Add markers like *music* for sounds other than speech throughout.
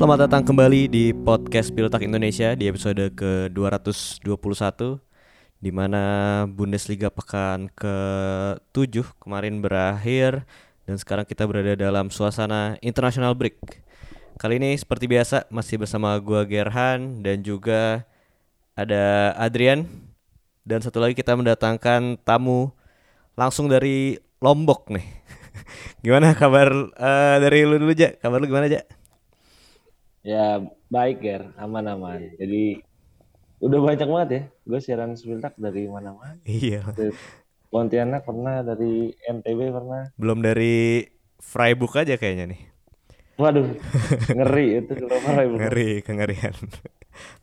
selamat datang kembali di podcast Pilotak Indonesia di episode ke-221 di mana Bundesliga pekan ke-7 kemarin berakhir dan sekarang kita berada dalam suasana international break. Kali ini seperti biasa masih bersama gua Gerhan dan juga ada Adrian dan satu lagi kita mendatangkan tamu langsung dari Lombok nih. *laughs* gimana kabar uh, dari lu dulu aja? Kabar lu gimana aja? Ya baik Ger, aman-aman. Jadi udah banyak banget ya. Gue siaran sepintak dari mana-mana. Iya. Dari Pontianak pernah, dari NTB pernah. Belum dari Freiburg aja kayaknya nih. Waduh, *laughs* ngeri itu kalau Freiburg. Ngeri, kengerian.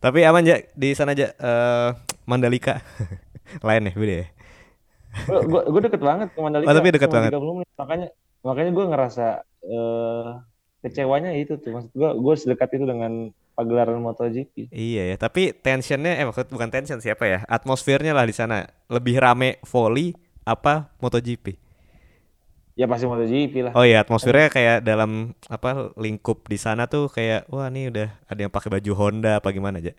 Tapi aman aja di sana aja uh, Mandalika. *laughs* Lain ya, beda ya. Gue deket banget ke Mandalika. Oh, tapi deket banget. 30 menit. Makanya makanya gue ngerasa uh, kecewanya itu tuh maksud gue gue sedekat itu dengan pagelaran MotoGP. Iya ya, tapi tensionnya eh maksud bukan tension siapa ya? Atmosfernya lah di sana lebih rame volley apa MotoGP? Ya pasti MotoGP lah. Oh iya, atmosfernya kayak dalam apa lingkup di sana tuh kayak wah nih udah ada yang pakai baju Honda apa gimana aja.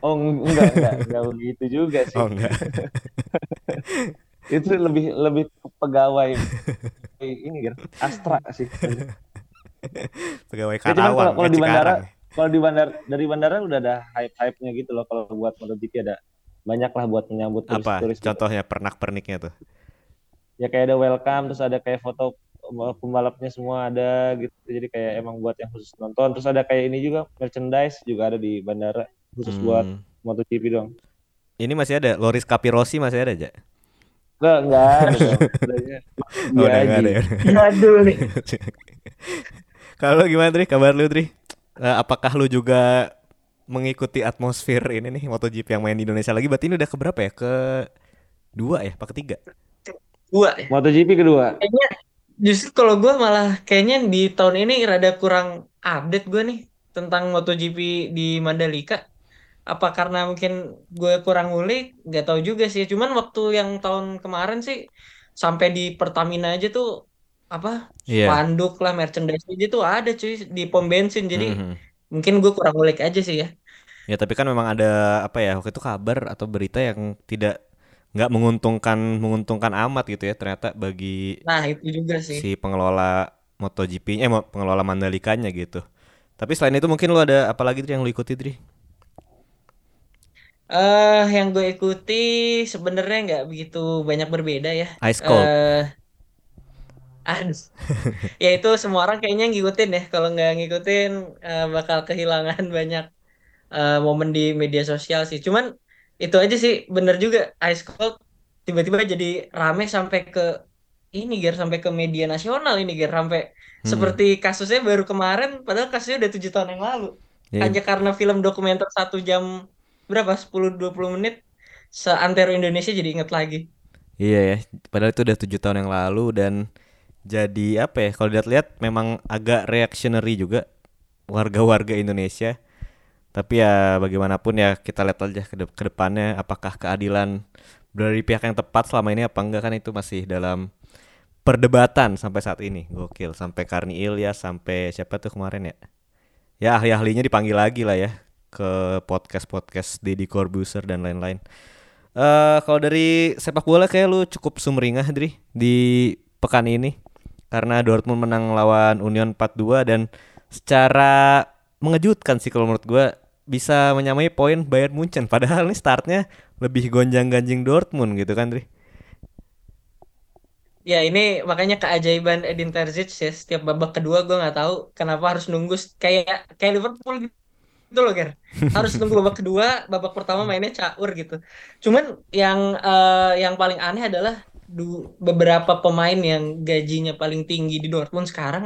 Oh enggak enggak enggak begitu juga sih. Oh enggak. *laughs* itu lebih lebih pegawai ini kan Astra sih. *laughs* *laughs* Pegawai Ya, Karawang. kalau, kalau eh, di bandara, kalau di bandara dari bandara udah ada hype-hype-nya gitu loh. Kalau buat MotoGP ada banyak lah buat menyambut Apa turis-turis. contohnya pernak-perniknya tuh? Ya kayak ada welcome, terus ada kayak foto pembalapnya semua ada gitu. Jadi kayak emang buat yang khusus nonton. Terus ada kayak ini juga merchandise juga ada di bandara khusus buat Hmm. MotoGP doang. Ini masih ada Loris Capirossi masih ada aja. Enggak, enggak dong. *laughs* Adanya Oh, udah Biaji. nggak ada ya. Aduh nih. *laughs* Kalau gimana Tri? Kabar lu Tri? Eh, apakah lu juga mengikuti atmosfer ini nih MotoGP yang main di Indonesia lagi? Berarti ini udah keberapa ya? Ke dua ya? Apa ketiga? Dua ya. MotoGP kedua. Kayaknya justru kalau gue malah kayaknya di tahun ini rada kurang update gue nih tentang MotoGP di Mandalika. Apa karena mungkin gue kurang ngulik? Gak tahu juga sih. Cuman waktu yang tahun kemarin sih sampai di Pertamina aja tuh apa Iya. spanduk lah merchandise tuh ada cuy di pom bensin. Jadi Mhm. mungkin gue kurang ngulik aja sih ya. Ya tapi kan memang ada apa ya waktu itu kabar atau berita yang tidak nggak menguntungkan menguntungkan amat gitu ya ternyata bagi Nah itu juga sih. si pengelola MotoGP-nya eh pengelola Mandalikanya gitu. Tapi selain itu mungkin lu ada apa lagi yang lu ikuti Tri? Eh yang gue ikuti sebenarnya nggak begitu banyak berbeda ya. Ice Cold. Eh, aduh. ya itu semua orang kayaknya ngikutin ya. Kalau nggak ngikutin eh, bakal kehilangan *laughs* banyak eh, momen di media sosial sih. Cuman itu aja sih bener juga Ice Cold tiba-tiba jadi rame sampai ke ini Ger sampai ke media nasional ini Ger sampai Hmm. seperti kasusnya baru kemarin padahal kasusnya udah tujuh tahun yang lalu Ya, hanya karena film dokumenter satu jam berapa 10-20 menit seantero Indonesia jadi inget lagi Iya ya, padahal itu udah tujuh tahun yang lalu dan jadi apa ya? Kalau dilihat-lihat memang agak reactionary juga warga-warga Indonesia. Tapi ya bagaimanapun ya kita lihat aja ke, de- ke depannya apakah keadilan di pihak yang tepat selama ini apa enggak kan itu masih dalam perdebatan sampai saat ini. Gokil, sampai Karni Ilyas, sampai siapa tuh kemarin ya? Ya ahli-ahlinya dipanggil lagi lah ya ke podcast-podcast Deddy Corbuzier dan lain-lain. Eh kalau dari sepak bola kayak lu cukup sumringah Dri di pekan ini karena Dortmund menang lawan Union 4-2 dan secara mengejutkan sih kalau menurut gua bisa menyamai poin Bayern Munchen. Padahal ini startnya lebih gonjang-ganjing Dortmund gitu kan Dri. ya ini makanya keajaiban Edin Terzic ya setiap babak kedua gue nggak tahu kenapa harus nunggu kayak kayak Liverpool gitu loh Ger. *laughs* Harus nunggu babak kedua babak pertama mainnya caur gitu. Cuman yang eh, yang paling aneh adalah du- beberapa pemain yang gajinya paling tinggi di Dortmund sekarang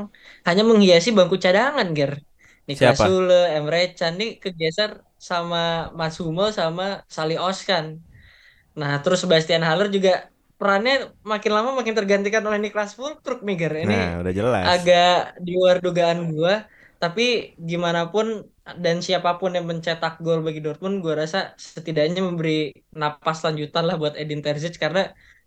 hanya menghiasi bangku cadangan Ger Niklas? Sule, Emre Can ini kegeser sama Mas Hummel sama Sali Oskan. Nah, terus Sebastian Haller juga perannya makin lama makin tergantikan oleh Niklas Füllkrug nih, Ger. Ini Nah, udah jelas. agak di luar dugaan gua, tapi gimana pun dan siapa pun yang mencetak gol bagi Dortmund, gua rasa setidaknya memberi napas lanjutan lah buat Edin Terzic karena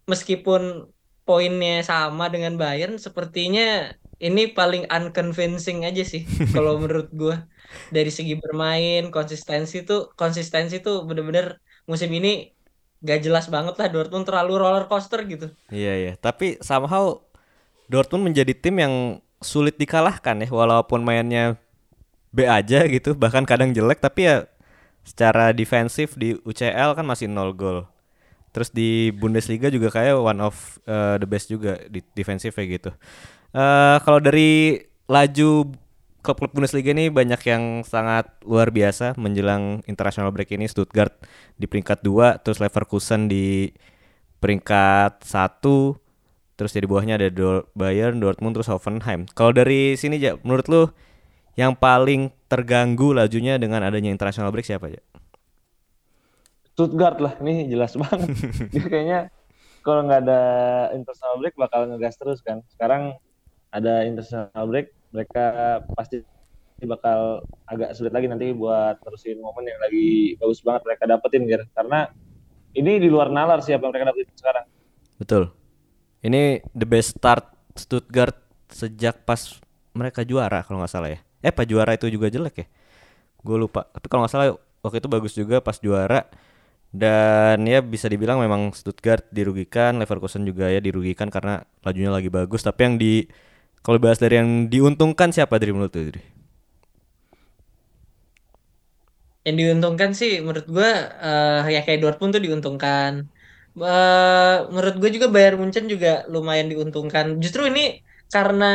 meskipun poinnya sama dengan Bayern sepertinya ini paling unconvincing aja sih *laughs* kalau menurut gua. Dari segi bermain konsistensi tuh konsistensi tuh bener-bener musim ini gak jelas banget lah Dortmund terlalu roller coaster gitu. Iya iya, tapi somehow Dortmund menjadi tim yang sulit dikalahkan ya walaupun mainnya B aja gitu, bahkan kadang jelek tapi ya secara defensif di UCL kan masih nol gol. Terus di Bundesliga juga kayak one of uh, the best juga di defensif kayak gitu. Eh kalau dari laju klub-klub Bundesliga ini banyak yang sangat luar biasa menjelang international break ini Stuttgart di peringkat 2 terus Leverkusen di peringkat 1 terus di bawahnya ada Bayern, Dortmund terus Hoffenheim. Kalau dari sini ja, menurut lu yang paling terganggu lajunya dengan adanya international break siapa aja? Stuttgart lah ini jelas *laughs* banget. *laughs* Dia kayaknya kalau nggak ada international break bakal ngegas terus kan. Sekarang ada international break, mereka pasti bakal agak sulit lagi nanti buat terusin momen yang lagi bagus banget mereka dapetin Ger. Karena ini di luar nalar siapa yang mereka dapetin sekarang. Betul. Ini the best start Stuttgart sejak pas mereka juara kalau nggak salah ya. Eh pas juara itu juga jelek ya. Gue lupa. Tapi kalau nggak salah waktu itu bagus juga pas juara. Dan ya bisa dibilang memang Stuttgart dirugikan, Leverkusen juga ya dirugikan karena lajunya lagi bagus. Tapi yang di kalau bahas dari yang diuntungkan siapa dari menurut lu? Yang diuntungkan sih menurut gua eh, ya kayak Dortmund tuh diuntungkan Eh, menurut gue juga Bayern Munchen juga lumayan diuntungkan justru ini karena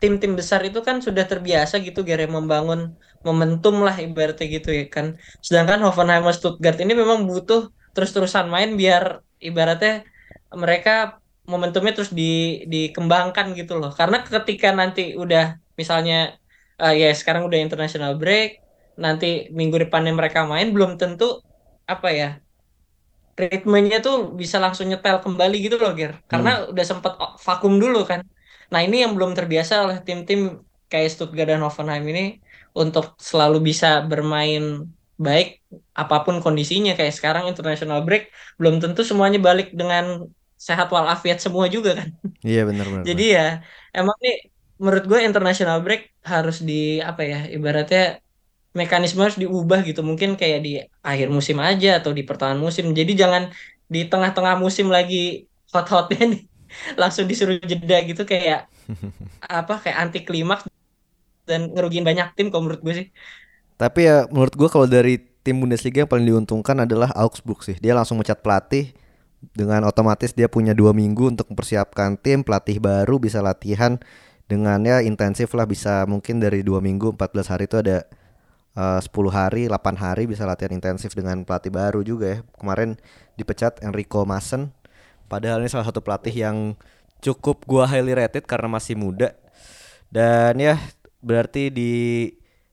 tim-tim besar itu kan sudah terbiasa gitu gara membangun momentum lah ibaratnya gitu ya kan. Sedangkan Hoffenheim Stuttgart ini memang butuh terus-terusan main biar ibaratnya mereka momentumnya terus di, dikembangkan gitu loh. Karena ketika nanti udah misalnya eh, ya sekarang udah international break nanti minggu depannya mereka main belum tentu apa ya ritmenya tuh bisa langsung nyetel kembali gitu loh Ger. Karena udah sempet o- vakum dulu kan nah ini yang belum terbiasa oleh tim-tim kayak Stuttgart dan Hoffenheim ini untuk selalu bisa bermain baik apa pun kondisinya. Kayak sekarang international break belum tentu semuanya balik dengan sehat walafiat semua juga kan? Iya benar benar. jadi ya emang nih menurut gue international break harus di apa ya ibaratnya mekanisme harus diubah gitu. Mungkin kayak di akhir musim aja atau di pertengahan musim. Jadi jangan di tengah-tengah musim lagi hot-hotnya nih langsung disuruh jeda gitu kayak apa kayak anti klimaks dan ngerugiin banyak tim kalau menurut gue sih. Tapi ya menurut gua kalau dari tim Bundesliga yang paling diuntungkan adalah Augsburg sih. Dia langsung mecat pelatih. Dengan otomatis dia punya dua minggu untuk mempersiapkan tim pelatih baru bisa latihan dengan ya intensif lah. Bisa mungkin dari dua minggu 14 hari itu ada eh, 10 hari 8 hari bisa latihan intensif dengan pelatih baru juga ya. Kemarin dipecat Enrico Maassen padahal ini salah satu pelatih yang cukup gua highly rated karena masih muda dan ya berarti di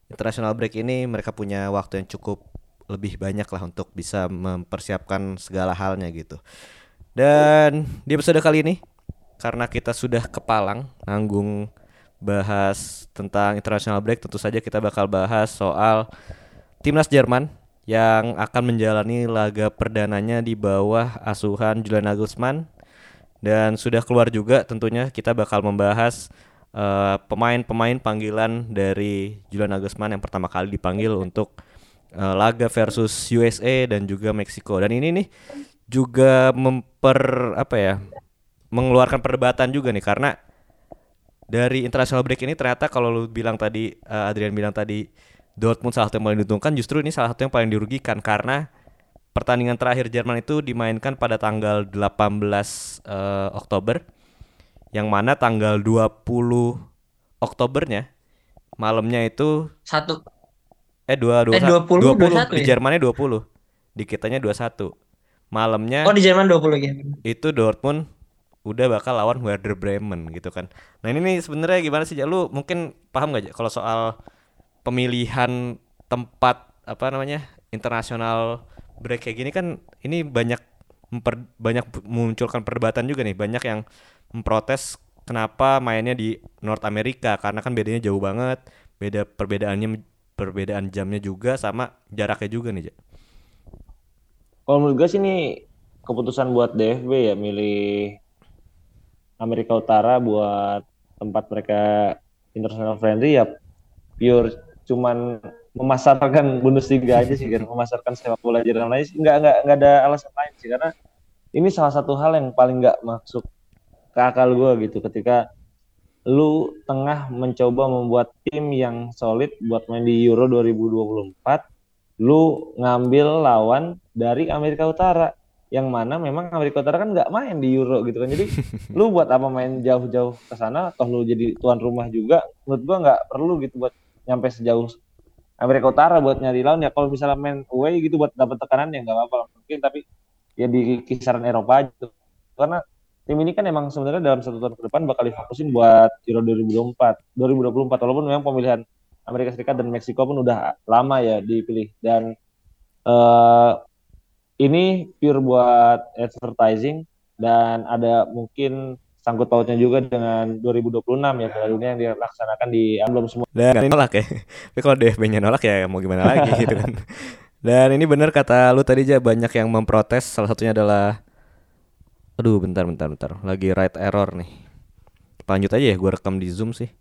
international break ini mereka punya waktu yang cukup lebih banyak lah untuk bisa mempersiapkan segala halnya gitu. Dan di episode kali ini karena kita sudah kepalang nanggung bahas tentang international break tentu saja kita bakal bahas soal timnas Jerman yang akan menjalani laga perdananya di bawah asuhan Julian Nagelsmann dan sudah keluar juga tentunya kita bakal membahas eh, pemain-pemain panggilan dari Julian Nagelsmann yang pertama kali dipanggil untuk eh, laga versus USA dan juga Meksiko. Dan ini nih juga memper apa ya? mengeluarkan perdebatan juga nih karena dari international break ini ternyata kalau lu bilang tadi eh, Adrian bilang tadi Dortmund salah satu yang paling diuntungkan justru ini salah satu yang paling dirugikan karena pertandingan terakhir Jerman itu dimainkan pada tanggal 18 eh, Oktober yang mana tanggal 20 Oktobernya malamnya itu satu eh dua dua Eh, 20, 21 di ya? Jermannya 20 di kitanya 21 malamnya oh di Jerman 20 ya itu Dortmund udah bakal lawan Werder Bremen gitu kan. Nah ini nih sebenarnya gimana sih? Ja? Lu mungkin paham gak aja kalau soal pemilihan tempat apa namanya internasional break kayak gini kan ini banyak memper, banyak munculkan perdebatan juga nih. Banyak yang memprotes kenapa mainnya di North America karena kan bedanya jauh banget. Beda perbedaannya perbedaan jamnya juga sama jaraknya juga nih. Kalau menurut gue sih ini keputusan buat DFB ya milih Amerika Utara buat tempat mereka international friendly ya pure cuman memasarkan Bundesliga aja sih kan memasarkan sepak bola Jerman lain nggak nggak nggak ada alasan lain sih karena ini salah satu hal yang paling nggak masuk ke akal gue gitu. Ketika lu tengah mencoba membuat tim yang solid buat main di Euro 2024 lu ngambil lawan dari Amerika Utara yang mana memang Amerika Utara kan nggak main di Euro gitu kan. Jadi *laughs* lu buat apa main jauh-jauh ke sana toh lu jadi tuan rumah juga menurut gua nggak perlu gitu buat nyampe sejauh Amerika Utara buat nyari lawan ya kalau misalnya main away gitu buat dapat tekanan ya nggak apa-apa mungkin tapi ya di kisaran Eropa gitu karena tim ini kan emang sebenarnya dalam satu tahun ke depan bakal difokusin buat Euro 2024 2024 walaupun memang pemilihan Amerika Serikat dan Meksiko pun udah lama ya dipilih. Dan uh, ini pure buat advertising dan ada mungkin sangkut pautnya juga dengan 2026 ya Piala Dunia yang dilaksanakan di belum semua. Dan ini nolak ya. *laughs* Tapi kalau DFB-nya nolak ya mau gimana lagi *laughs* gitu kan. Dan ini benar kata lu tadi aja banyak yang memprotes salah satunya adalah Aduh bentar bentar bentar lagi right error nih. Lanjut aja ya gue rekam di Zoom sih.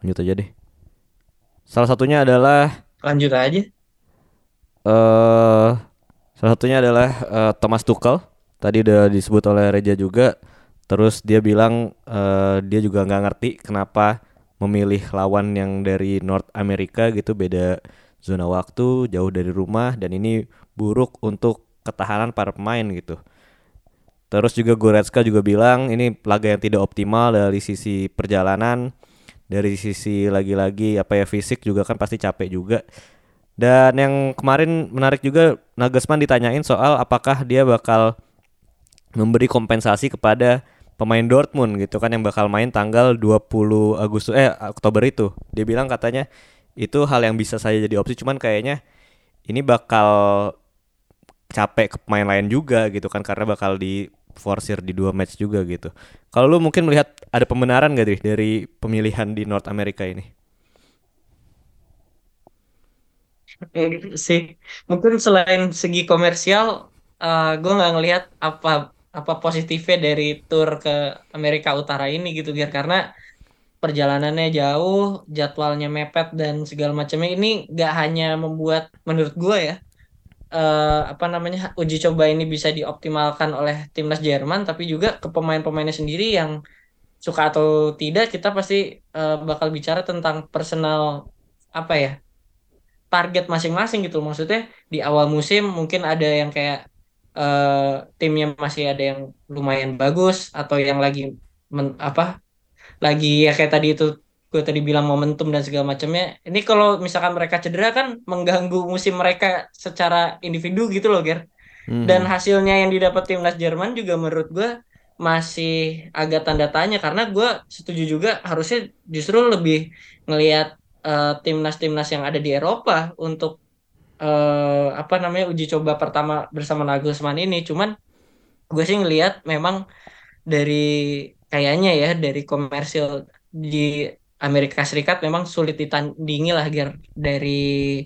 Lanjut aja deh. Salah satunya adalah Lanjut aja. eh uh, salah satunya adalah uh, Thomas Tuchel tadi udah disebut oleh Reja juga terus dia bilang uh, dia juga nggak ngerti kenapa memilih lawan yang dari North America gitu beda zona waktu jauh dari rumah dan ini buruk untuk ketahanan para pemain gitu. Terus juga Goretzka juga bilang ini laga yang tidak optimal dari sisi perjalanan dari sisi lagi-lagi apa ya fisik juga kan pasti capek juga. Dan yang kemarin menarik juga Nagelsmann ditanyain soal apakah dia bakal memberi kompensasi kepada pemain Dortmund gitu kan yang bakal main tanggal 20 Agustus eh Oktober itu. Dia bilang katanya itu hal yang bisa saja jadi opsi cuman kayaknya ini bakal capek ke pemain lain juga gitu kan karena bakal di forsir di dua match juga gitu. Kalau lu mungkin melihat ada pembenaran gak dari dari pemilihan di North America ini? Eh, sih mungkin selain segi komersial uh, gue nggak ngelihat apa apa positifnya dari tour ke Amerika Utara ini gitu biar karena perjalanannya jauh, jadwalnya mepet dan segala macamnya. Ini nggak hanya membuat menurut gue ya uh, apa namanya uji coba ini bisa dioptimalkan oleh timnas Jerman tapi juga ke pemain-pemainnya sendiri yang suka atau tidak kita pasti uh, bakal bicara tentang personal apa ya target masing-masing gitu. Maksudnya di awal musim mungkin ada yang kayak uh, timnya masih ada yang lumayan bagus atau yang lagi men, apa lagi ya kayak tadi itu gue tadi bilang momentum dan segala macamnya ini kalau misalkan mereka cedera kan mengganggu musim mereka secara individu gitu loh Ger hmm. dan hasilnya yang didapat timnas Jerman juga menurut gue masih agak tanda tanya karena gue setuju juga harusnya justru lebih ngelihat uh, timnas-timnas yang ada di Eropa untuk uh, apa namanya uji coba pertama bersama Nagelsmann ini. Cuman gue sih ngelihat memang dari kayaknya ya dari komersil di Amerika Serikat memang sulit ditandingi lah Ger dari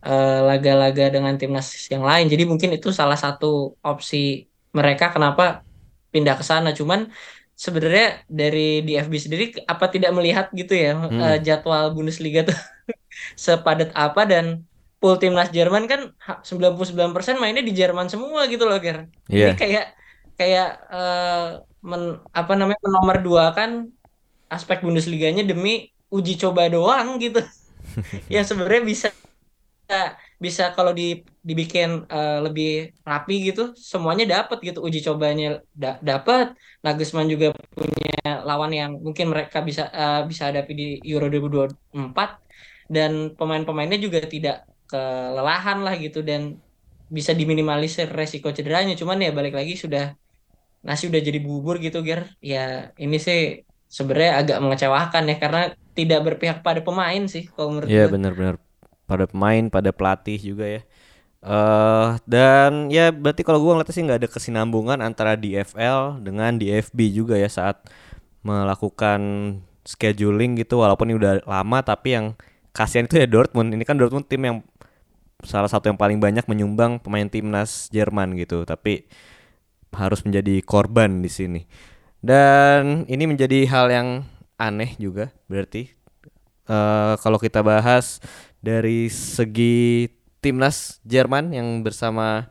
eh, laga-laga uh, dengan timnas yang lain. Jadi mungkin itu salah satu opsi mereka kenapa pindah ke sana. Cuman sebenarnya dari DFB sendiri apa tidak melihat gitu ya hmm. uh, jadwal Bundesliga tuh *laughs* sepadat apa dan full timnas Jerman kan 99% mainnya di Jerman semua gitu loh, Ger. Yeah. Ini kayak kayak uh, men, apa namanya nomor dua kan aspek Bundesliganya demi uji coba doang gitu. *laughs* yang sebenarnya bisa bisa kalau di dibikin uh, lebih rapi gitu semuanya dapat gitu uji cobanya da dapat Nagelsmann juga punya lawan yang mungkin mereka bisa uh, bisa hadapi di Euro 2024 dan pemain-pemainnya juga tidak kelelahan lah gitu dan bisa diminimalisir resiko cederanya. Cuman ya balik lagi sudah nasi udah jadi bubur gitu Ger. Ya ini sih sebenarnya agak mengecewakan ya karena tidak berpihak pada pemain sih kalau menurut Iya benar-benar. Pada pemain pada pelatih juga ya. Uh, dan ya berarti kalau gue ngeliatnya sih nggak ada kesinambungan antara DFL dengan DFB juga ya saat melakukan scheduling gitu. Walaupun ini udah lama tapi yang kasihan itu ya Dortmund. Ini kan Dortmund tim yang salah satu yang paling banyak menyumbang pemain timnas Jerman gitu, tapi harus menjadi korban di sini. Dan ini menjadi hal yang aneh juga berarti uh, kalau kita bahas dari segi timnas Jerman yang bersama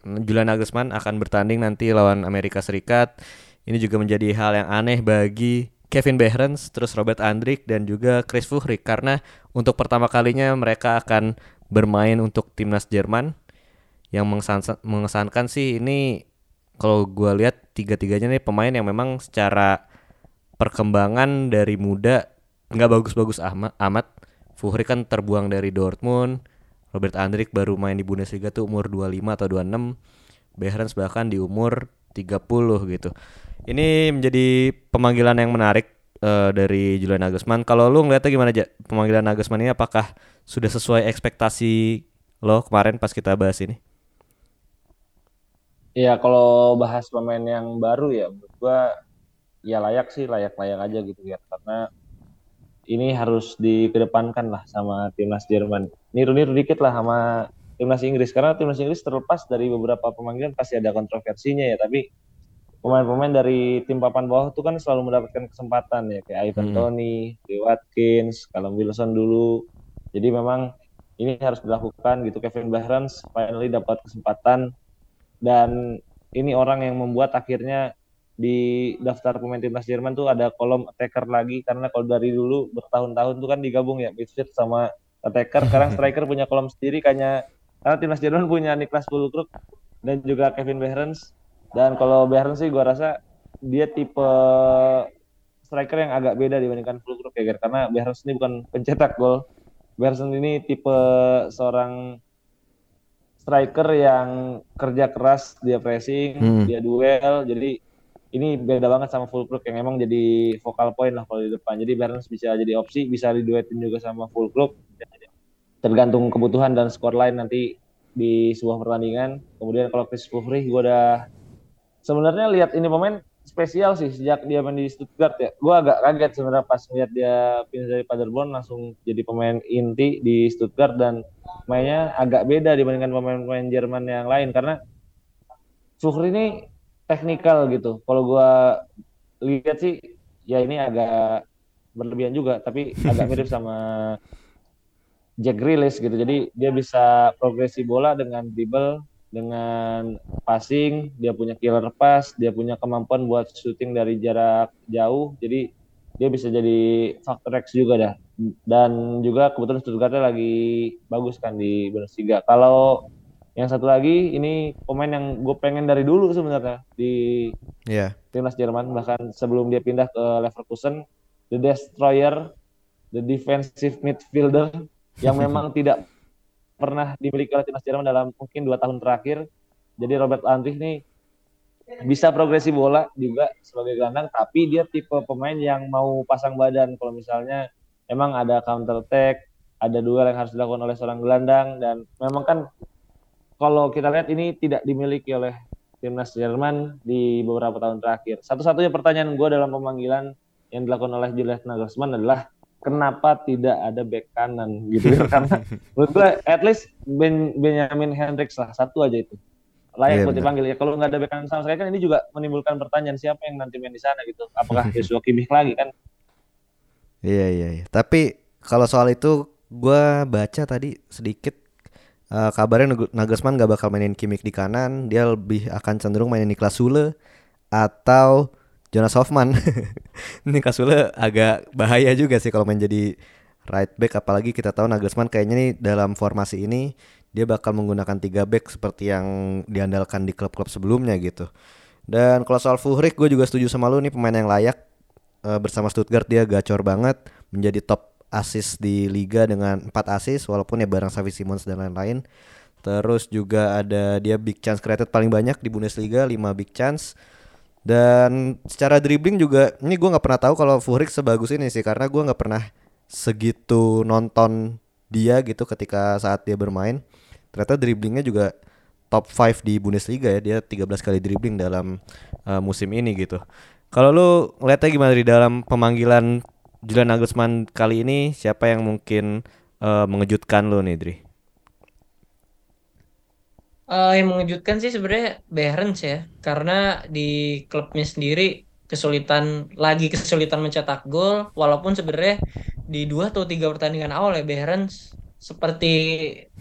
Julian Nagelsmann akan bertanding nanti lawan Amerika Serikat. Ini juga menjadi hal yang aneh bagi Kevin Behrens, terus Robert Andrik dan juga Chris Fuhrig karena untuk pertama kalinya mereka akan bermain untuk timnas Jerman. Yang mengesankan sih ini kalau gue lihat tiga-tiganya nih pemain yang memang secara perkembangan dari muda nggak bagus-bagus amat. Fuhri kan terbuang dari Dortmund Robert Andrik baru main di Bundesliga tuh umur 25 atau 26 Behrens bahkan di umur 30 gitu. Ini menjadi pemanggilan yang menarik uh, dari Julian Nagelsmann. Kalau lu ngeliatnya gimana aja pemanggilan Nagelsmann ini apakah sudah sesuai ekspektasi lo kemarin pas kita bahas ini? Iya, kalau bahas pemain yang baru ya, menurut gua ya layak sih, layak-layak aja gitu ya. Karena ini harus dikedepankan lah sama timnas Jerman. Niru-niru dikit lah sama timnas Inggris. Karena timnas Inggris terlepas dari beberapa pemanggilan pasti ada kontroversinya ya, tapi pemain-pemain dari tim papan bawah itu kan selalu mendapatkan kesempatan ya kayak Ivan hmm. Toni, Watkins, Callum Wilson dulu. Jadi memang ini harus dilakukan gitu. Kevin Behrens finally dapat kesempatan dan ini orang yang membuat akhirnya di daftar pemain timnas Jerman tuh ada kolom attacker lagi karena kalau dari dulu bertahun-tahun tuh kan digabung ya midfield sama attacker sekarang *laughs* striker punya kolom sendiri kayaknya karena timnas Jerman punya Niklas Füllkrug dan juga Kevin Behrens dan kalau Behrens sih gua rasa dia tipe striker yang agak beda dibandingkan Füllkrug ya karena Behrens ini bukan pencetak gol. Behrens ini tipe seorang striker yang kerja keras dia pressing hmm. dia duel. Jadi ini beda banget sama full Fulkrug yang emang jadi vokal point lah kalau di depan. Jadi Barnes bisa jadi opsi bisa diduetin juga sama full Fulkrug. Tergantung kebutuhan dan skor lain nanti di sebuah pertandingan. Kemudian kalau Chris Fufri gue udah sebenarnya lihat ini pemain spesial sih sejak dia main di Stuttgart ya. Gue agak kaget sebenarnya pas melihat dia pindah dari Paderborn langsung jadi pemain inti di Stuttgart dan mainnya agak beda dibandingkan pemain-pemain Jerman yang lain karena Suhri ini teknikal gitu. Kalau gue lihat sih ya ini agak berlebihan juga tapi agak mirip sama *laughs* Jack Grealish gitu. Jadi dia bisa progresi bola dengan dribble dengan passing, dia punya killer pass, dia punya kemampuan buat shooting dari jarak jauh. Jadi dia bisa jadi faktor X juga dah. Dan juga kebetulan Stuttgart lagi bagus kan di Bundesliga. Kalau yang satu lagi ini pemain yang gue pengen dari dulu sebenarnya di yeah. timnas Jerman bahkan sebelum dia pindah ke Leverkusen, the destroyer, the defensive midfielder yang *laughs* memang tidak pernah dimiliki oleh timnas Jerman dalam mungkin dua tahun terakhir. Jadi Robert Andrich nih bisa progresi bola juga sebagai gelandang, tapi dia tipe pemain yang mau pasang badan kalau misalnya emang ada counter attack, ada duel yang harus dilakukan oleh seorang gelandang dan memang kan kalau kita lihat ini tidak dimiliki oleh timnas Jerman di beberapa tahun terakhir. Satu-satunya pertanyaan gue dalam pemanggilan yang dilakukan oleh Julius Nagelsmann adalah kenapa tidak ada back kanan gitu ya? Karena *laughs* menurut gue at least ben, Benjamin Hendricks lah satu aja itu. Layak yeah, buat dipanggil. Ya kalau nggak ada back kanan sama sekali kan ini juga menimbulkan pertanyaan siapa yang nanti main di sana gitu? Apakah *laughs* Joshua Kimmich lagi kan? Iya iya iya. Tapi kalau soal itu gue baca tadi sedikit uh, kabarnya Nagelsmann gak bakal mainin Kimmich di kanan. Dia lebih akan cenderung mainin Niklas Sule atau Jonas Hoffman. *laughs* ini Kasule agak bahaya juga sih kalau main jadi right back apalagi kita tahu Nagelsmann kayaknya nih dalam formasi ini dia bakal menggunakan tiga back seperti yang diandalkan di klub-klub sebelumnya gitu. Dan kalau soal Fuhrik gue juga setuju sama lu nih pemain yang layak e, bersama Stuttgart dia gacor banget menjadi top assist di liga dengan 4 assist walaupun ya bareng Xavi Simons dan lain-lain. Terus juga ada dia big chance created paling banyak di Bundesliga 5 big chance dan secara dribbling juga ini gue nggak pernah tahu kalau Fuhrik sebagus ini sih karena gue nggak pernah segitu nonton dia gitu ketika saat dia bermain. Ternyata dribblingnya juga top 5 di Bundesliga ya. Dia 13 kali dribbling dalam uh, musim ini gitu. Kalau lu ngeliatnya gimana di dalam pemanggilan Julian Nagelsmann kali ini siapa yang mungkin uh, mengejutkan lu nih Dri? Uh, yang mengejutkan sih sebenarnya Behrens ya, karena di klubnya sendiri kesulitan lagi kesulitan mencetak gol walaupun sebenarnya di dua atau tiga pertandingan awal ya Behrens seperti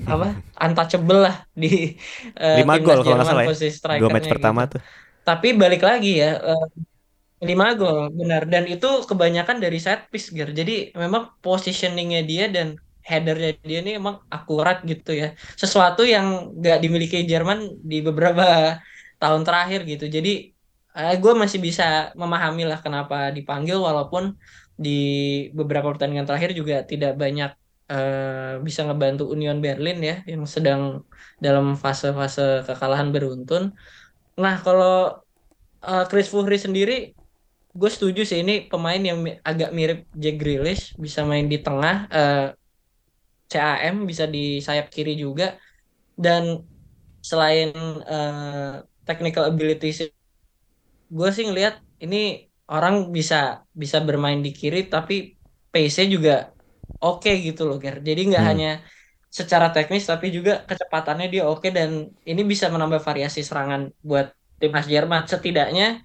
apa *laughs* untouchable lah di uh, lima gol kalau nggak salah ya dua match pertama gitu. tuh tapi balik lagi ya uh, lima gol benar dan itu kebanyakan dari set piece Ger. jadi memang positioningnya dia dan headernya dia ini emang akurat gitu ya sesuatu yang nggak dimiliki Jerman di beberapa *laughs* tahun terakhir gitu jadi eh, gue masih bisa memahami lah kenapa dipanggil walaupun di beberapa pertandingan terakhir juga tidak banyak eh, bisa ngebantu Union Berlin ya yang sedang dalam fase-fase kekalahan beruntun. Nah kalau eh, Chris Fuhri sendiri gue setuju sih ini pemain yang agak mirip Jack Grealish bisa main di tengah eh, CAM bisa di sayap kiri juga dan selain uh, technical abilities gue sih ngelihat ini orang bisa bisa bermain di kiri tapi pace-nya juga oke okay gitu loh Ger. Jadi nggak hmm. hanya secara teknis tapi juga kecepatannya dia oke okay, dan ini bisa menambah variasi serangan buat timnas Jerman. Setidaknya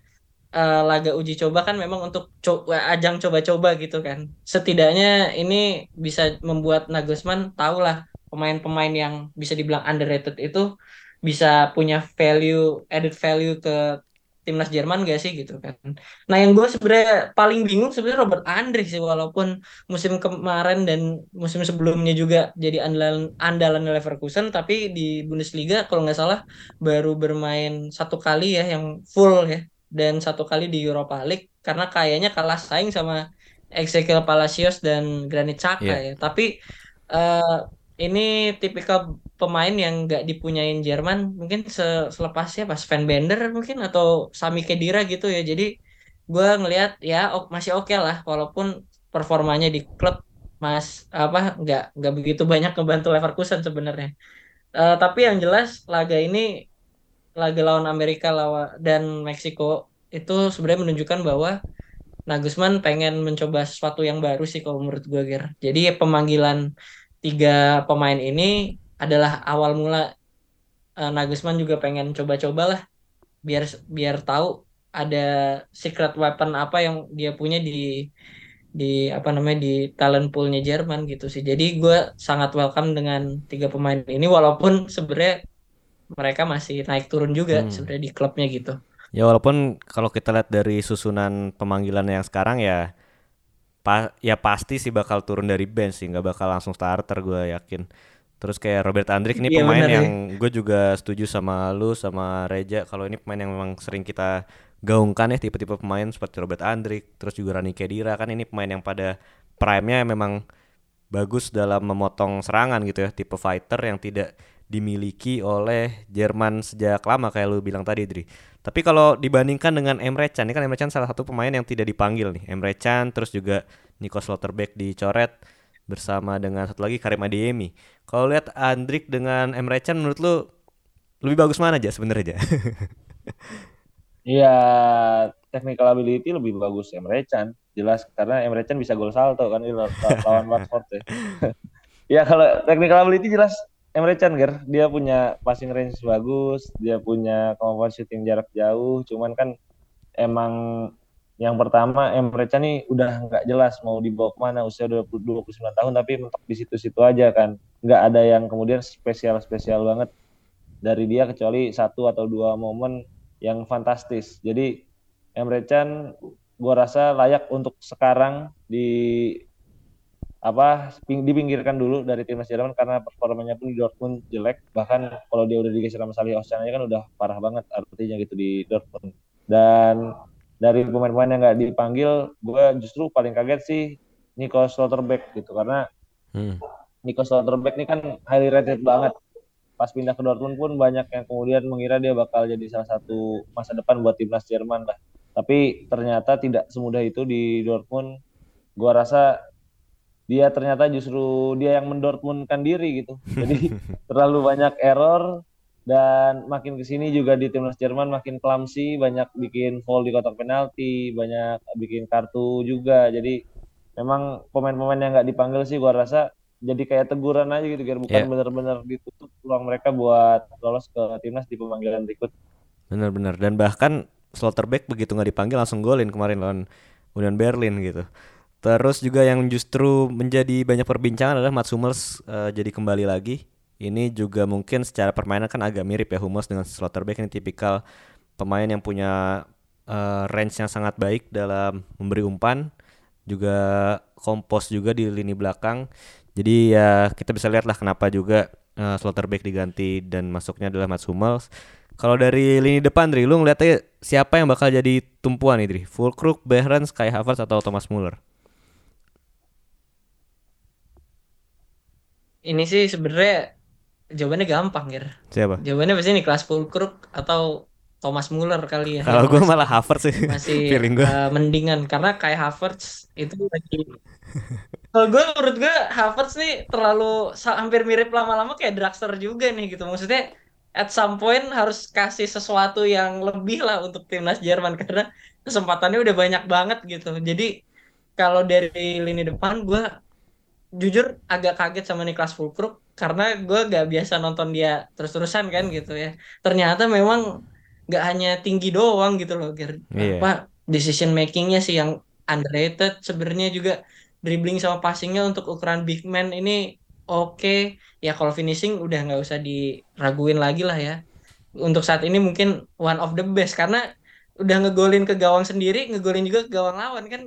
uh, laga uji coba kan memang untuk co ajang coba-coba gitu kan. Setidaknya ini bisa membuat Nagelsmann tahu lah pemain-pemain yang bisa dibilang underrated itu bisa punya value added value ke timnas Jerman gak sih gitu kan. Nah yang gue sebenarnya paling bingung sebenarnya Robert Andre sih walaupun musim kemarin dan musim sebelumnya juga jadi andalan andalan Leverkusen tapi di Bundesliga kalau nggak salah baru bermain satu kali ya yang full ya dan satu kali di Europa League karena kayaknya kalah saing sama Ezekiel Palacios dan Granit Xhaka yeah. ya. Tapi uh, ini tipikal pemain yang nggak dipunyain Jerman mungkin se selepasnya pas Van Bender mungkin atau Sami Khedira gitu ya jadi gue ngelihat ya masih oke okay lah walaupun performanya di klub mas apa nggak nggak begitu banyak ngebantu Leverkusen sebenarnya uh, tapi yang jelas laga ini laga lawan Amerika lawan dan Meksiko itu sebenarnya menunjukkan bahwa Nagusman pengen mencoba sesuatu yang baru sih kalau menurut gue Ger. Jadi pemanggilan tiga pemain ini adalah awal mula uh, Nagelsmann juga pengen coba-coba lah biar biar tahu ada secret weapon apa yang dia punya di di apa namanya di talent poolnya Jerman gitu sih. Jadi gue sangat welcome dengan tiga pemain ini walaupun sebenarnya mereka masih naik turun juga hmm. sebenarnya di klubnya gitu. Ya walaupun kalau kita lihat dari susunan pemanggilan yang sekarang ya pa ya pasti sih bakal turun dari bench sih nggak bakal langsung starter gue yakin terus kayak Robert Andrik ini iya, pemain yang ya. gue juga setuju sama lu sama Reja kalau ini pemain yang memang sering kita gaungkan ya tipe-tipe pemain seperti Robert Andrik terus juga Rani Kedira kan ini pemain yang pada prime-nya memang bagus dalam memotong serangan gitu ya tipe fighter yang tidak dimiliki oleh Jerman sejak lama kayak lu bilang tadi Dri. Tapi kalau dibandingkan dengan Emre Can, ini kan Emre Can salah satu pemain yang tidak dipanggil nih. Emre Can terus juga Nico Slotterbeck dicoret bersama dengan satu lagi Karim Adeyemi. Kalau lihat Andrik dengan Emre Can menurut lu lebih bagus mana aja sebenarnya aja? Iya, technical ability lebih bagus Emre Can. Jelas karena Emre Can bisa gol salto kan lawan Watford ya. *laughs* ya kalau technical ability jelas Emre Can Ger, dia punya passing range bagus, dia punya kemampuan shooting jarak jauh, cuman kan emang yang pertama Emre Can nih udah nggak jelas mau dibawa ke mana usia 20, 29 tahun tapi mentok di situ-situ aja kan. Nggak ada yang kemudian spesial-spesial banget dari dia kecuali satu atau dua momen yang fantastis. Jadi Emre Can gua rasa layak untuk sekarang di apa dipinggirkan dulu dari timnas Jerman karena performanya pun di Dortmund jelek. Bahkan kalau dia udah digeser sama Salih Oceania kan udah parah banget artinya gitu di Dortmund. Dan dari pemain-pemain yang nggak dipanggil gue justru paling kaget sih Nico Slotterbeck gitu. Karena hmm. Nico Slotterbeck ini kan highly rated banget. Pas pindah ke Dortmund pun banyak yang kemudian mengira dia bakal jadi salah satu masa depan buat timnas Jerman lah. Tapi ternyata tidak semudah itu di Dortmund. Gue rasa dia ternyata justru dia yang mendortmundkan diri gitu. Jadi *laughs* terlalu banyak error dan makin ke sini juga di timnas Jerman makin clumsy, banyak bikin foul di kotak penalti, banyak bikin kartu juga. Jadi memang pemain-pemain yang nggak dipanggil sih gua rasa jadi kayak teguran aja gitu, biar bukan yeah. benar-benar ditutup peluang mereka buat lolos ke timnas di pemanggilan berikut. Benar-benar dan bahkan Slotterbeck begitu nggak dipanggil langsung golin kemarin lawan Union Berlin gitu. Terus juga yang justru menjadi banyak perbincangan adalah Mats Hummels uh, jadi kembali lagi. Ini juga mungkin secara permainan kan agak mirip ya Hummels dengan Slotterbeck ini tipikal pemain yang punya uh, range yang sangat baik dalam memberi umpan, juga kompos juga di lini belakang. Jadi ya kita bisa lihat lah kenapa juga uh, Slotterbeck diganti dan masuknya adalah Mats Hummels. Kalau dari lini depan Dri, lu ngeliatnya siapa yang bakal jadi tumpuan nih Dri? Fulkrug, Behrens, Kai Havertz atau Thomas Muller? Ini sih sebenarnya jawabannya gampang ya. Siapa? Jawabannya pasti nih kelas Fulkrug atau Thomas Muller kali ya. Kalau gue malah Havertz sih. Masih *laughs* feeling gue. Uh, mendingan karena kayak Havertz itu lagi. Kalau gue menurut gue Havertz nih terlalu hampir mirip lama-lama kayak Draxler juga nih gitu. Maksudnya at some point harus kasih sesuatu yang lebih lah untuk timnas Jerman karena kesempatannya udah banyak banget gitu. Jadi kalau dari lini depan gue jujur agak kaget sama Niklas Fulkrug karena gue gak biasa nonton dia terus-terusan kan gitu ya. Ternyata memang gak hanya tinggi doang gitu loh, Ger. Yeah. Apa decision makingnya sih yang underrated sebenarnya juga dribbling sama passingnya untuk ukuran big man ini oke okay. ya kalau finishing udah nggak usah diraguin lagi lah ya untuk saat ini mungkin one of the best karena udah ngegolin ke gawang sendiri ngegolin juga ke gawang lawan kan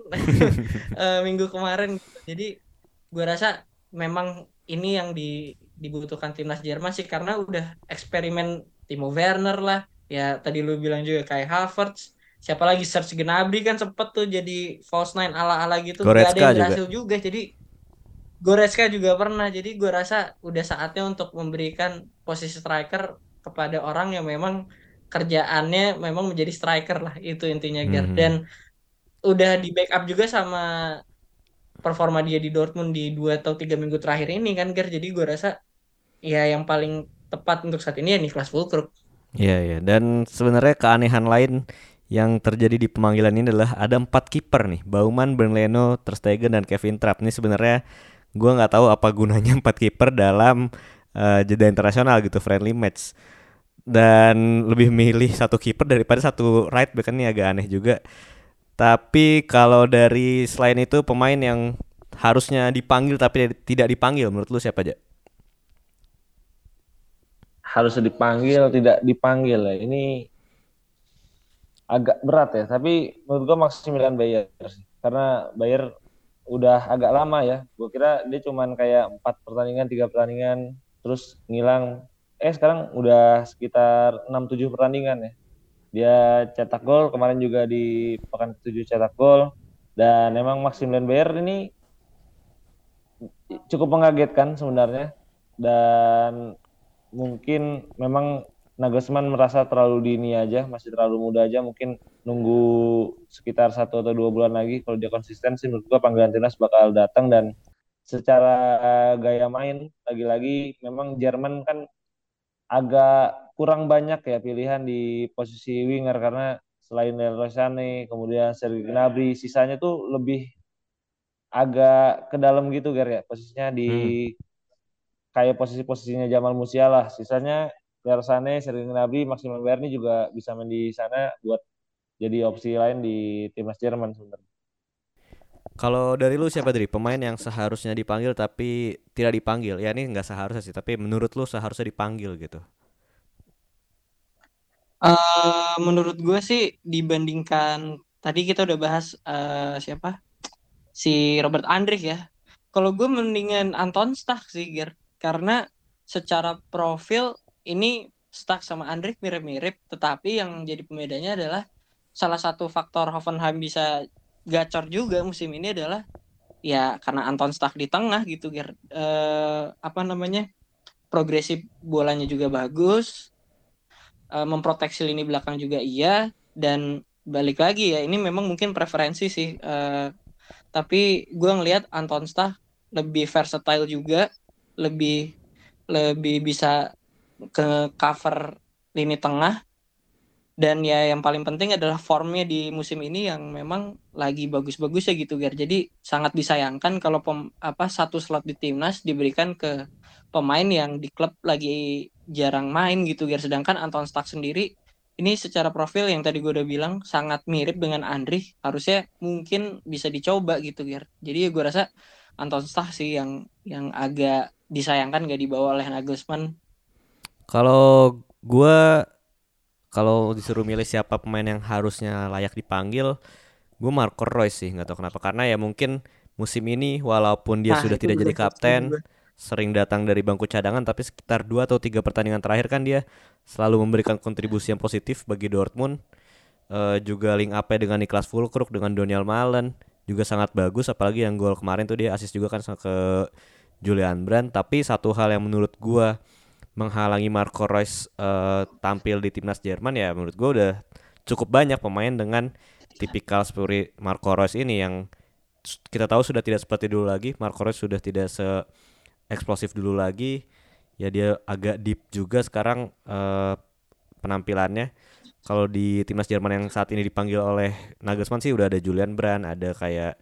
uh, *laughs* *laughs* minggu kemarin jadi gue rasa memang ini yang di, dibutuhkan timnas Jerman sih karena udah eksperimen Timo Werner lah. Ya tadi lu bilang juga kayak Havertz. Siapa lagi? Serge Gnabry kan sempet tuh jadi false nine ala-ala gitu. Goretzka gak ada yang berhasil juga. juga jadi Goretzka juga pernah. Jadi gue rasa udah saatnya untuk memberikan posisi striker kepada orang yang memang kerjaannya memang menjadi striker lah. Itu intinya Ger mm -hmm. dan udah di backup juga sama performa dia di Dortmund di dua atau tiga minggu terakhir ini kan Ger? Jadi gue rasa ya yang paling tepat untuk saat ini ya Niklas Fulkrug. Iya iya. Dan sebenarnya keanehan lain yang terjadi di pemanggilan ini adalah ada empat kiper nih. Bauman, Leno, Ter Stegen dan Kevin Trapp. Ini sebenarnya gue nggak tahu apa gunanya *laughs* empat kiper dalam uh, jeda internasional gitu friendly match. Dan lebih milih satu kiper daripada satu right back ini agak aneh juga tapi kalau dari selain itu pemain yang harusnya dipanggil tapi tidak dipanggil menurut lu siapa aja? Harus dipanggil, tidak dipanggil ya. Ini agak berat ya, tapi menurut gua Maximilian Bayer sih. Karena Bayer udah agak lama ya. Gua kira dia cuman kayak empat pertandingan, tiga pertandingan, terus ngilang. Eh sekarang udah sekitar 6-7 pertandingan ya dia cetak gol kemarin juga di pekan ketujuh cetak gol. Dan memang Maximilian Bayer ini cukup mengagetkan sebenarnya. Dan mungkin memang Nagelsmann merasa terlalu dini aja masih terlalu muda aja mungkin nunggu sekitar satu atau dua bulan lagi. Kalau dia konsisten sih menurut gua panggilan timnas bakal datang. Dan secara gaya main lagi-lagi memang Jerman kan agak kurang banyak ya pilihan di posisi winger karena selain Leroy Sané, kemudian Sergei Gnabry, sisanya tuh lebih agak ke dalam gitu Ger ya posisinya di hmm. kayak posisi-posisinya Jamal Musiala sisanya Leroy Sané, Sergei Gnabry, Maximal Berni juga bisa main di sana buat jadi opsi lain di timnas Jerman sebenarnya. Kalau dari lu siapa dari pemain yang seharusnya dipanggil tapi tidak dipanggil? Ya ini nggak seharusnya sih, tapi menurut lu seharusnya dipanggil gitu. Uh, menurut gue sih dibandingkan tadi kita udah bahas uh, siapa si Robert Andrik ya. Kalau gue mendingan Anton Stach sih, Ger. Karena secara profil ini Stach sama Andrik mirip-mirip, tetapi yang jadi pembedanya adalah salah satu faktor Hoffenheim bisa gacor juga musim ini adalah ya karena Anton Stach di tengah gitu, Ger. Uh, apa namanya? Progresif bolanya juga bagus, uh, memproteksi lini belakang juga iya dan balik lagi ya ini memang mungkin preferensi sih uh, tapi gue ngelihat Anton Stach lebih versatile juga lebih lebih bisa ke cover lini tengah dan ya yang paling penting adalah formnya di musim ini yang memang lagi bagus-bagus ya gitu Gar. Jadi sangat disayangkan kalau pem, apa satu slot di timnas diberikan ke pemain yang di klub lagi jarang main gitu Gar. Sedangkan Anton Stark sendiri ini secara profil yang tadi gue udah bilang sangat mirip dengan Andri harusnya mungkin bisa dicoba gitu Ger jadi gue rasa Anton Stah sih yang yang agak disayangkan gak dibawa oleh Nagelsmann Kalau gua kalau disuruh milih siapa pemain yang harusnya layak dipanggil, gue Marco Reus sih, nggak tahu kenapa. Karena ya mungkin musim ini walaupun dia Nah, sudah tidak gue jadi kapten, juga. Sering datang dari bangku cadangan, tapi sekitar dua atau tiga pertandingan terakhir kan dia selalu memberikan kontribusi yang positif bagi Dortmund. Eh, juga link up dengan Niklas Fulkrug dengan Daniel Malen juga sangat bagus. Apalagi yang gol kemarin tuh dia assist juga kan ke Julian Brand tapi satu hal yang menurut gua menghalangi Marco Reus eh, tampil di timnas Jerman ya menurut gua udah cukup banyak pemain dengan tipikal seperti Marco Reus ini yang kita tahu sudah tidak seperti dulu lagi. Marco Reus sudah tidak se eksplosif dulu lagi ya dia agak deep juga sekarang eh, penampilannya kalau di timnas Jerman yang saat ini dipanggil oleh Nagelsmann sih udah ada Julian Brand ada kayak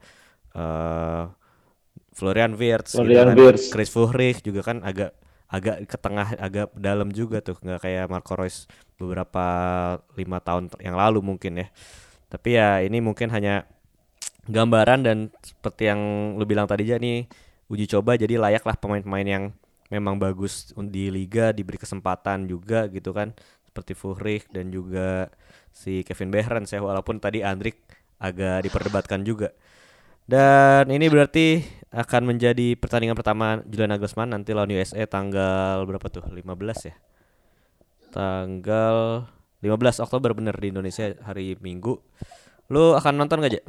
eh Florian Wirtz gitu Florian kan. Wirtz. Chris Fuhrich juga kan agak agak ke tengah agak dalam juga tuh nggak kayak Marco Reus beberapa lima tahun yang lalu mungkin ya tapi ya ini mungkin hanya gambaran dan seperti yang lu bilang tadi aja nih uji coba jadi layaklah pemain-pemain yang memang bagus di liga diberi kesempatan juga gitu kan. Seperti Fuhrich dan juga si Kevin Behrens ya walaupun tadi Andrik agak diperdebatkan juga. Dan ini berarti akan menjadi pertandingan pertama Julian Nagelsmann nanti lawan USA tanggal berapa tuh? 15 ya? Tanggal 15 Oktober bener di Indonesia hari Minggu. Lu akan nonton gak aja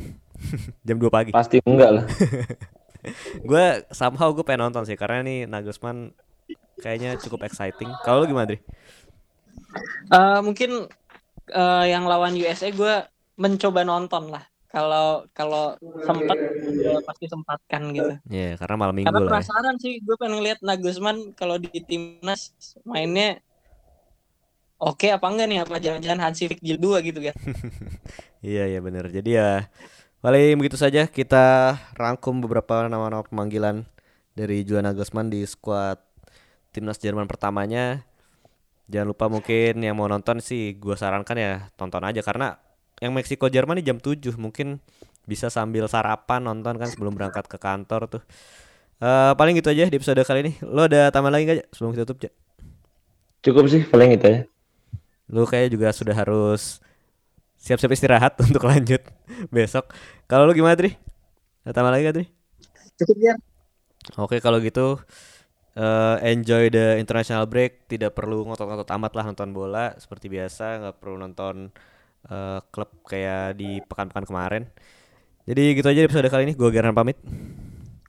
*laughs* jam 2 pagi. Pasti enggak lah. *laughs* gue somehow gue pengen nonton sih karena nih Nagelsmann kayaknya cukup exciting. Kalau lu gimana, Dri? Eh, mungkin eh, yang lawan USA gue mencoba nonton lah kalau kalau sempat pasti sempatkan gitu Ya, karena malam minggu karena lah ya. penasaran sih gue pengen lihat Nagelsmann kalau di timnas mainnya oke apa enggak nih apa jangan-jangan Hansi Flick jilid 2 gitu kan *laughs* Iya, iya bener. Jadi ya paling begitu saja kita rangkum beberapa nama-nama pemanggilan dari Julian Nagelsmann di skuad timnas Jerman pertamanya. Jangan lupa mungkin yang mau nonton sih gua sarankan ya tonton aja karena yang Meksiko Jerman ini jam 7 mungkin bisa sambil sarapan nonton kan sebelum berangkat ke kantor tuh. Eh paling gitu aja di episode kali ini. Lo ada tambahan lagi gak sebelum kita tutup? Cukup sih paling itu ya. Lu kayak juga sudah harus siap-siap istirahat *laughs* untuk lanjut besok. Kalau lu gimana, Tri? Ada tambah lagi gak, Tri? cukup ya Oke, kalau gitu eh, enjoy the international break. Tidak perlu ngotot-ngotot amat lah nonton bola seperti biasa, nggak perlu nonton eh, klub kayak di pekan-pekan kemarin. Jadi gitu aja di episode kali ini. Gue Gerhan pamit.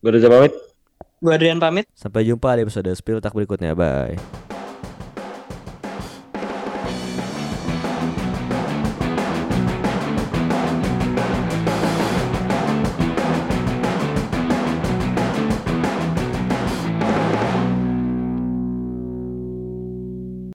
Gue udah pamit. gue Adrian pamit Sampai jumpa di episode Spill Tak berikutnya. Bye.